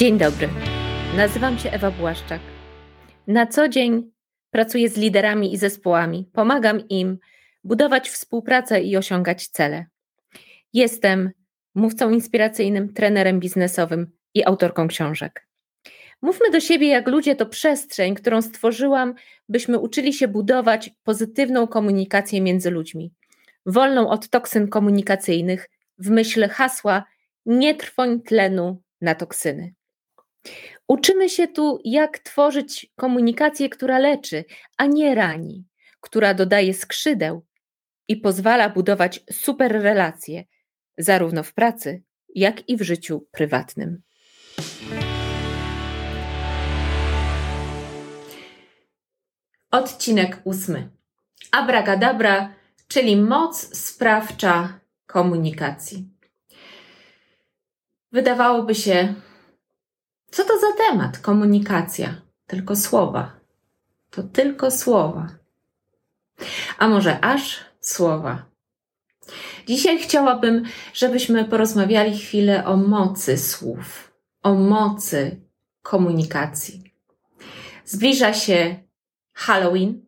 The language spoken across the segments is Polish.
Dzień dobry. Nazywam się Ewa Błaszczak. Na co dzień pracuję z liderami i zespołami, pomagam im budować współpracę i osiągać cele. Jestem mówcą inspiracyjnym, trenerem biznesowym i autorką książek. Mówmy do siebie jak ludzie to przestrzeń, którą stworzyłam, byśmy uczyli się budować pozytywną komunikację między ludźmi, wolną od toksyn komunikacyjnych, w myśl hasła nie trwoń tlenu na toksyny. Uczymy się tu, jak tworzyć komunikację, która leczy, a nie rani, która dodaje skrzydeł i pozwala budować super relacje, zarówno w pracy, jak i w życiu prywatnym. Odcinek ósmy. Abracadabra, czyli moc sprawcza komunikacji. Wydawałoby się, co to za temat? Komunikacja. Tylko słowa. To tylko słowa. A może aż słowa. Dzisiaj chciałabym, żebyśmy porozmawiali chwilę o mocy słów, o mocy komunikacji. Zbliża się Halloween,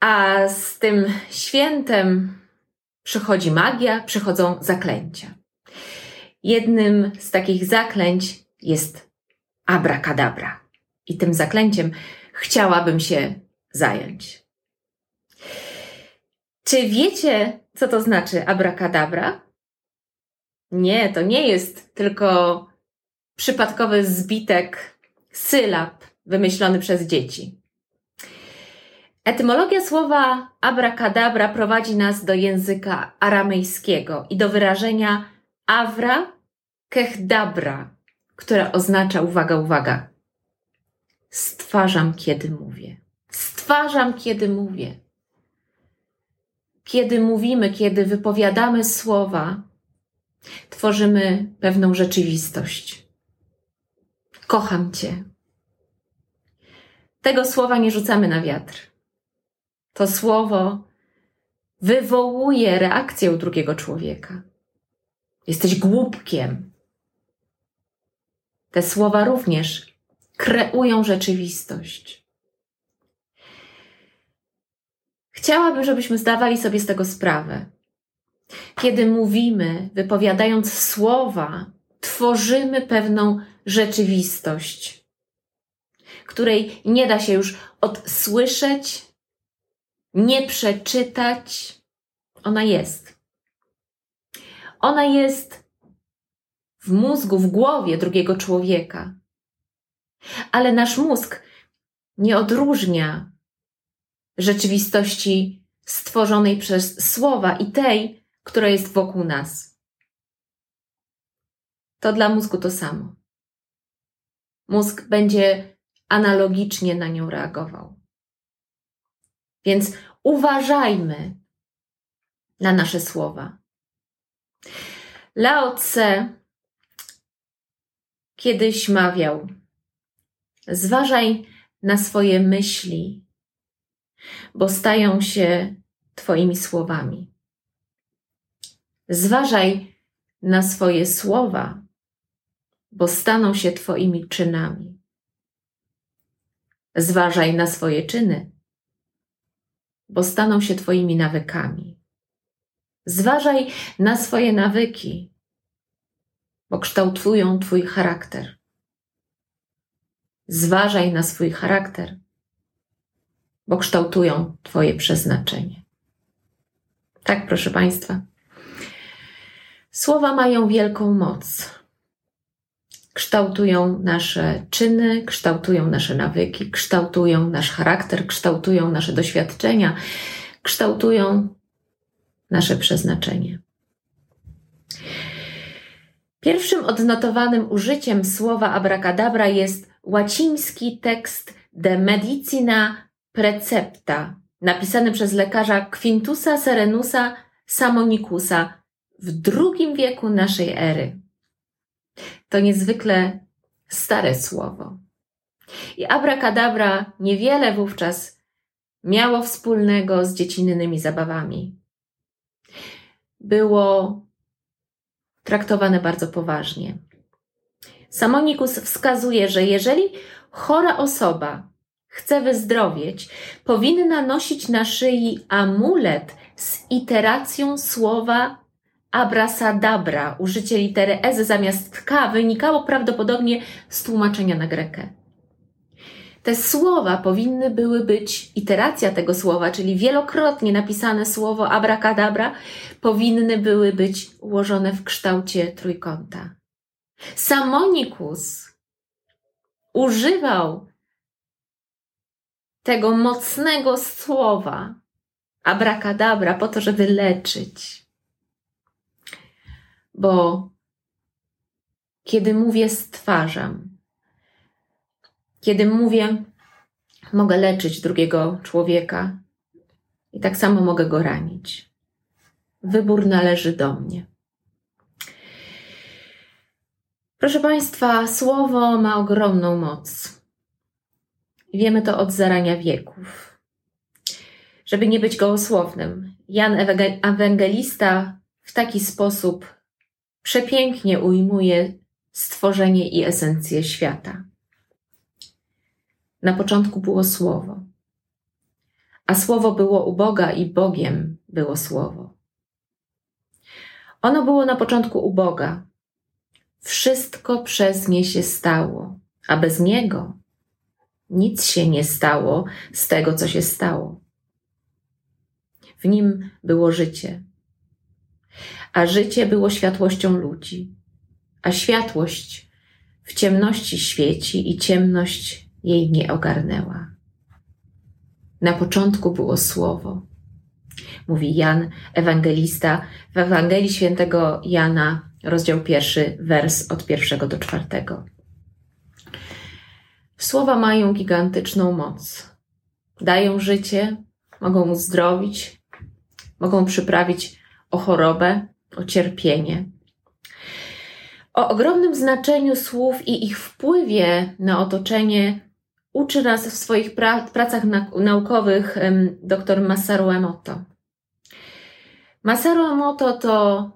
a z tym świętem przychodzi magia, przychodzą zaklęcia. Jednym z takich zaklęć jest abracadabra. I tym zaklęciem chciałabym się zająć. Czy wiecie, co to znaczy abracadabra? Nie, to nie jest tylko przypadkowy zbitek sylab wymyślony przez dzieci. Etymologia słowa abracadabra prowadzi nas do języka aramejskiego i do wyrażenia avra kechdabra, które oznacza, uwaga, uwaga, stwarzam, kiedy mówię. Stwarzam, kiedy mówię. Kiedy mówimy, kiedy wypowiadamy słowa, tworzymy pewną rzeczywistość. Kocham Cię. Tego słowa nie rzucamy na wiatr. To słowo wywołuje reakcję u drugiego człowieka. Jesteś głupkiem. Te słowa również kreują rzeczywistość. Chciałabym, żebyśmy zdawali sobie z tego sprawę. Kiedy mówimy, wypowiadając słowa, tworzymy pewną rzeczywistość, której nie da się już odsłyszeć, nie przeczytać. Ona jest. Ona jest w mózgu, w głowie drugiego człowieka. Ale nasz mózg nie odróżnia rzeczywistości stworzonej przez słowa i tej, która jest wokół nas. To dla mózgu to samo. Mózg będzie analogicznie na nią reagował. Więc uważajmy na nasze słowa. Lao Tse kiedyś mawiał: Zważaj na swoje myśli, bo stają się Twoimi słowami. Zważaj na swoje słowa, bo staną się Twoimi czynami. Zważaj na swoje czyny, bo staną się Twoimi nawykami. Zważaj na swoje nawyki, bo kształtują Twój charakter. Zważaj na swój charakter, bo kształtują Twoje przeznaczenie. Tak, proszę Państwa. Słowa mają wielką moc. Kształtują nasze czyny, kształtują nasze nawyki, kształtują nasz charakter, kształtują nasze doświadczenia, kształtują nasze przeznaczenie. Pierwszym odnotowanym użyciem słowa abracadabra jest łaciński tekst De Medicina Precepta, napisany przez lekarza Quintusa Serenusa Samonicusa w II wieku naszej ery. To niezwykle stare słowo. I abracadabra niewiele wówczas miało wspólnego z dziecinnymi zabawami. Było traktowane bardzo poważnie. Samonikus wskazuje, że jeżeli chora osoba chce wyzdrowieć, powinna nosić na szyi amulet z iteracją słowa abrasadabra. Użycie litery S zamiast K wynikało prawdopodobnie z tłumaczenia na grekę. Te słowa powinny były być, iteracja tego słowa, czyli wielokrotnie napisane słowo abracadabra, powinny były być ułożone w kształcie trójkąta. Samonikus używał tego mocnego słowa abracadabra po to, żeby leczyć. Bo kiedy mówię stwarzam, kiedy mówię mogę leczyć drugiego człowieka i tak samo mogę go ranić. Wybór należy do mnie. Proszę Państwa, słowo ma ogromną moc. Wiemy to od zarania wieków. Żeby nie być gołosłownym, Jan Ewangelista w taki sposób przepięknie ujmuje stworzenie i esencję świata. Na początku było Słowo, a Słowo było u Boga i Bogiem było Słowo. Ono było na początku u Boga. Wszystko przez nie się stało, a bez niego nic się nie stało z tego, co się stało. W nim było życie, a życie było światłością ludzi, a światłość w ciemności świeci i ciemność jej nie ogarnęła. Na początku było Słowo, mówi Jan Ewangelista w Ewangelii Świętego Jana, rozdział pierwszy, wers od pierwszego do czwartego. Słowa mają gigantyczną moc. Dają życie, mogą uzdrowić, mogą przyprawić o chorobę, o cierpienie. O ogromnym znaczeniu słów i ich wpływie na otoczenie uczy nas w swoich pra pracach naukowych dr Masaru Emoto. Masaru Emoto to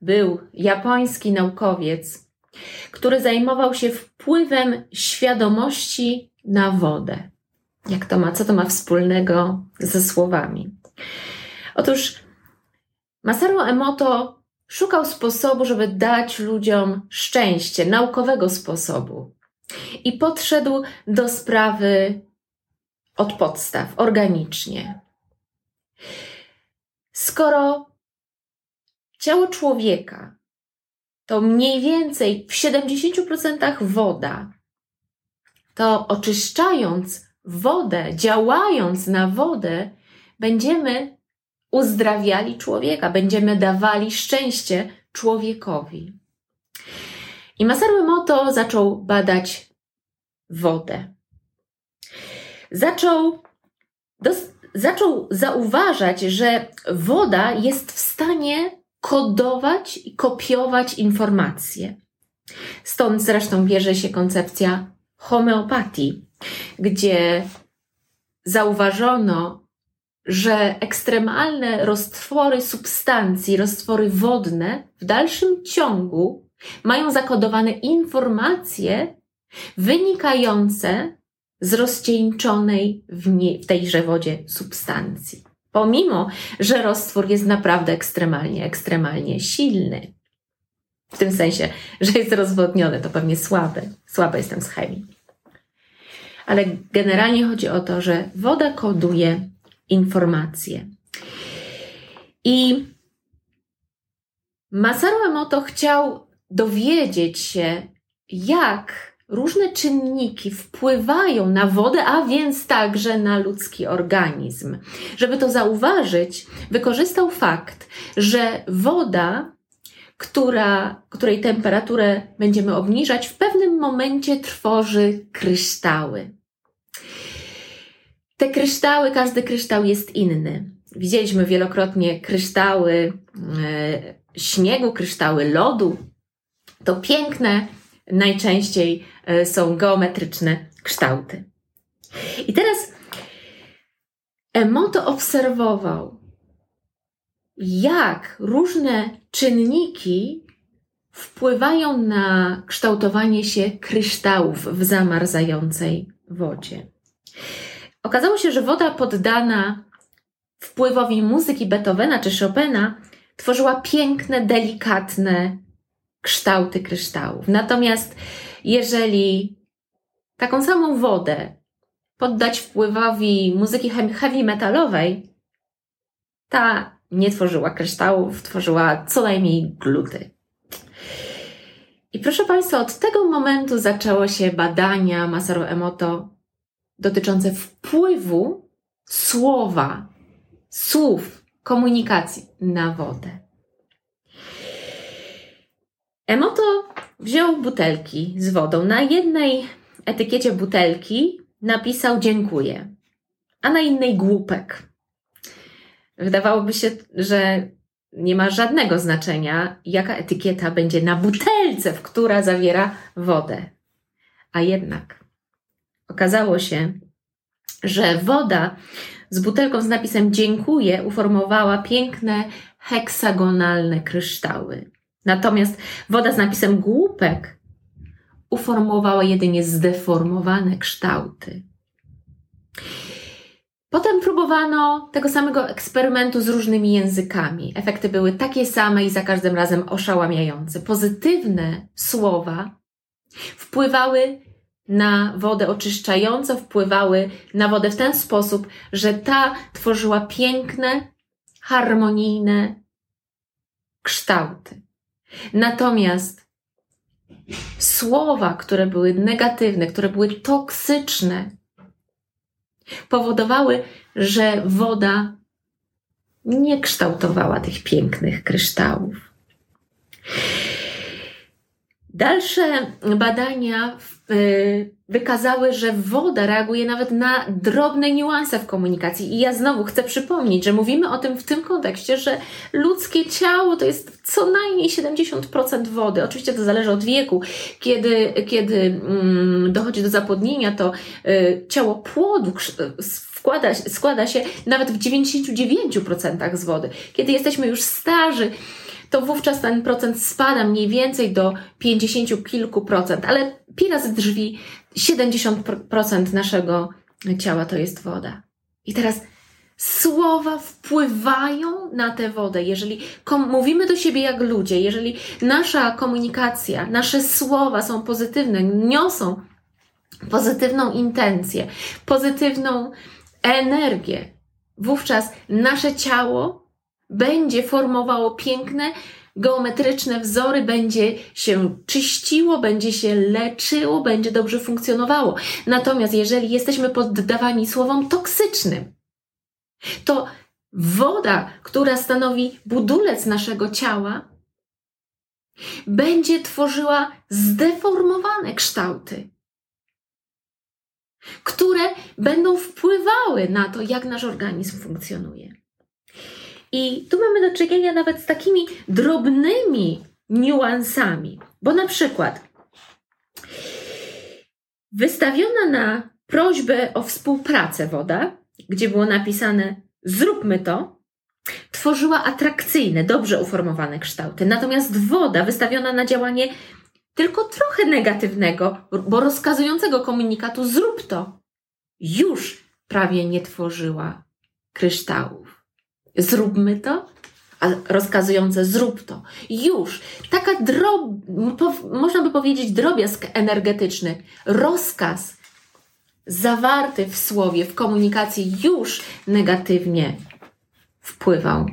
był japoński naukowiec, który zajmował się wpływem świadomości na wodę. Jak to ma, co to ma wspólnego ze słowami? Otóż Masaru Emoto szukał sposobu, żeby dać ludziom szczęście, naukowego sposobu. I podszedł do sprawy od podstaw, organicznie. Skoro ciało człowieka to mniej więcej w 70% woda, to oczyszczając wodę, działając na wodę, będziemy uzdrawiali człowieka, będziemy dawali szczęście człowiekowi. I Masaru Emoto zaczął badać wodę. Zaczął, dos, zaczął zauważać, że woda jest w stanie kodować i kopiować informacje. Stąd zresztą bierze się koncepcja homeopatii, gdzie zauważono, że ekstremalne roztwory substancji, roztwory wodne w dalszym ciągu mają zakodowane informacje wynikające z rozcieńczonej w, nie, w tejże wodzie substancji. Pomimo, że roztwór jest naprawdę ekstremalnie, ekstremalnie silny. W tym sensie, że jest rozwodniony, to pewnie słaby. Słaby jestem z chemii. Ale generalnie chodzi o to, że woda koduje informacje. I Masaru Emoto chciał dowiedzieć się, jak różne czynniki wpływają na wodę, a więc także na ludzki organizm. Żeby to zauważyć, wykorzystał fakt, że woda, która, której temperaturę będziemy obniżać, w pewnym momencie tworzy kryształy. Te kryształy, każdy kryształ jest inny. Widzieliśmy wielokrotnie kryształy e, śniegu, kryształy lodu, to piękne najczęściej e, są geometryczne kształty. I teraz Emoto obserwował, jak różne czynniki wpływają na kształtowanie się kryształów w zamarzającej wodzie. Okazało się, że woda poddana wpływowi muzyki Beethovena czy Chopina tworzyła piękne, delikatne kształty kryształów. Natomiast jeżeli taką samą wodę poddać wpływowi muzyki heavy metalowej, ta nie tworzyła kryształów, tworzyła co najmniej gluty. I proszę Państwa, od tego momentu zaczęło się badania Masaru Emoto dotyczące wpływu słowa, słów, komunikacji na wodę. Emoto wziął butelki z wodą. Na jednej etykiecie butelki napisał dziękuję, a na innej głupek. Wydawałoby się, że nie ma żadnego znaczenia, jaka etykieta będzie na butelce, w która zawiera wodę. A jednak okazało się, że woda z butelką z napisem dziękuję uformowała piękne heksagonalne kryształy. Natomiast woda z napisem głupek uformowała jedynie zdeformowane kształty. Potem próbowano tego samego eksperymentu z różnymi językami. Efekty były takie same i za każdym razem oszałamiające. Pozytywne słowa wpływały na wodę oczyszczająco, wpływały na wodę w ten sposób, że ta tworzyła piękne, harmonijne kształty. Natomiast słowa, które były negatywne, które były toksyczne, powodowały, że woda nie kształtowała tych pięknych kryształów. Dalsze badania y, wykazały, że woda reaguje nawet na drobne niuanse w komunikacji. I ja znowu chcę przypomnieć, że mówimy o tym w tym kontekście, że ludzkie ciało to jest co najmniej 70% wody. Oczywiście to zależy od wieku. Kiedy, kiedy mm, dochodzi do zapłodnienia, to y, ciało płodu składa, składa się nawet w 99% z wody. Kiedy jesteśmy już starzy, to wówczas ten procent spada mniej więcej do 50 kilku procent, ale pi razy drzwi 70% naszego ciała to jest woda. I teraz słowa wpływają na tę wodę. Jeżeli mówimy do siebie jak ludzie, jeżeli nasza komunikacja, nasze słowa są pozytywne, niosą pozytywną intencję, pozytywną energię, wówczas nasze ciało będzie formowało piękne, geometryczne wzory, będzie się czyściło, będzie się leczyło, będzie dobrze funkcjonowało. Natomiast jeżeli jesteśmy poddawani słowom toksycznym, to woda, która stanowi budulec naszego ciała, będzie tworzyła zdeformowane kształty, które będą wpływały na to, jak nasz organizm funkcjonuje. I tu mamy do czynienia nawet z takimi drobnymi niuansami, bo na przykład wystawiona na prośbę o współpracę woda, gdzie było napisane zróbmy to, tworzyła atrakcyjne, dobrze uformowane kształty. Natomiast woda wystawiona na działanie tylko trochę negatywnego, bo rozkazującego komunikatu zrób to, już prawie nie tworzyła kryształów zróbmy to, a rozkazujące zrób to. Już. Taka drob, można by powiedzieć drobiazg energetyczny, rozkaz zawarty w słowie, w komunikacji już negatywnie wpływał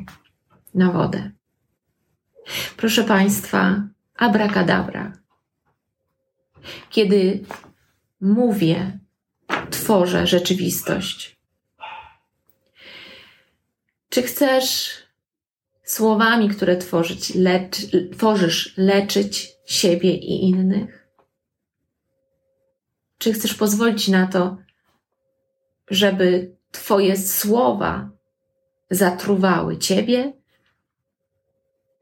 na wodę. Proszę Państwa, abracadabra. Kiedy mówię, tworzę rzeczywistość. Czy chcesz słowami, które tworzyć, lecz, tworzysz, leczyć siebie i innych? Czy chcesz pozwolić na to, żeby Twoje słowa zatruwały Ciebie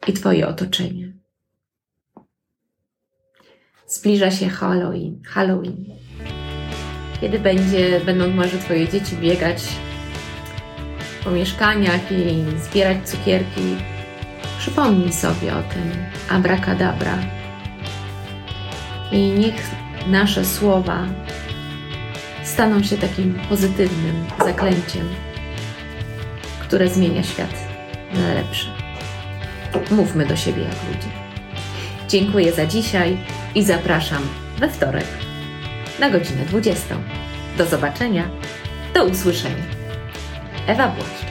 i Twoje otoczenie? Zbliża się Halloween. Halloween. Kiedy będzie, będą może Twoje dzieci biegać po mieszkaniach i zbierać cukierki, Przypomnij sobie o tym abracadabra i niech nasze słowa staną się takim pozytywnym zaklęciem, które zmienia świat na lepsze. Mówmy do siebie jak ludzie. Dziękuję za dzisiaj i zapraszam we wtorek na godzinę 20. Do zobaczenia, do usłyszenia. Ewa Błoszcz.